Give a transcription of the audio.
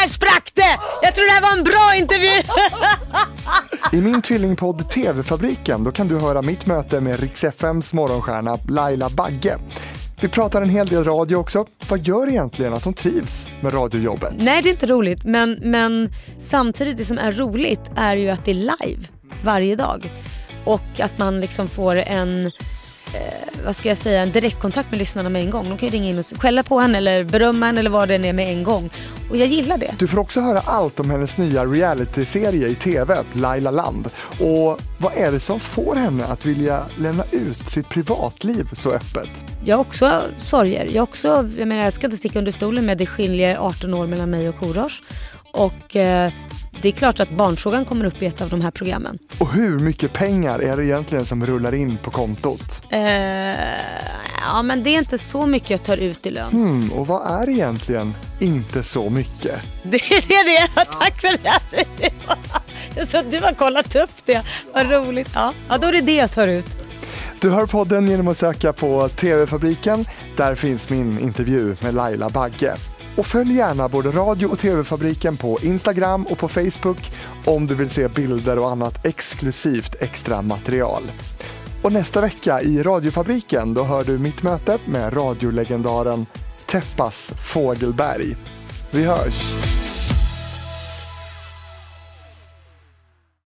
där sprack det! Jag tror det här var en bra intervju. I min tvillingpodd TV-fabriken då kan du höra mitt möte med Rix FMs morgonstjärna Laila Bagge. Vi pratar en hel del radio också. Vad gör egentligen att hon trivs med radiojobbet? Nej det är inte roligt men, men samtidigt det som är roligt är ju att det är live varje dag. Och att man liksom får en eh, vad ska jag säga, en direktkontakt med lyssnarna med en gång. De kan ju ringa in och skälla på en eller berömma en eller vad det är med en gång. Och jag gillar det. Du får också höra allt om hennes nya realityserie i TV, Laila Land. Och vad är det som får henne att vilja lämna ut sitt privatliv så öppet? Jag har också sorger. Jag, också, jag, menar, jag ska inte sticka under stolen med att det skiljer 18 år mellan mig och Korosh. Och eh, det är klart att barnfrågan kommer upp i ett av de här programmen. Och hur mycket pengar är det egentligen som rullar in på kontot? Eh, ja men det är inte så mycket jag tar ut i lön. Hmm, och vad är egentligen inte så mycket? Det är det, tack för det. Så du har kollat upp det, vad roligt. Ja, ja då är det det jag tar ut. Du hör podden genom att söka på TV-fabriken. Där finns min intervju med Laila Bagge. Och följ gärna både radio och TV-fabriken på Instagram och på Facebook om du vill se bilder och annat exklusivt extra material. Och nästa vecka i radiofabriken då hör du mitt möte med radiolegendaren Teppas Fågelberg. Vi hörs!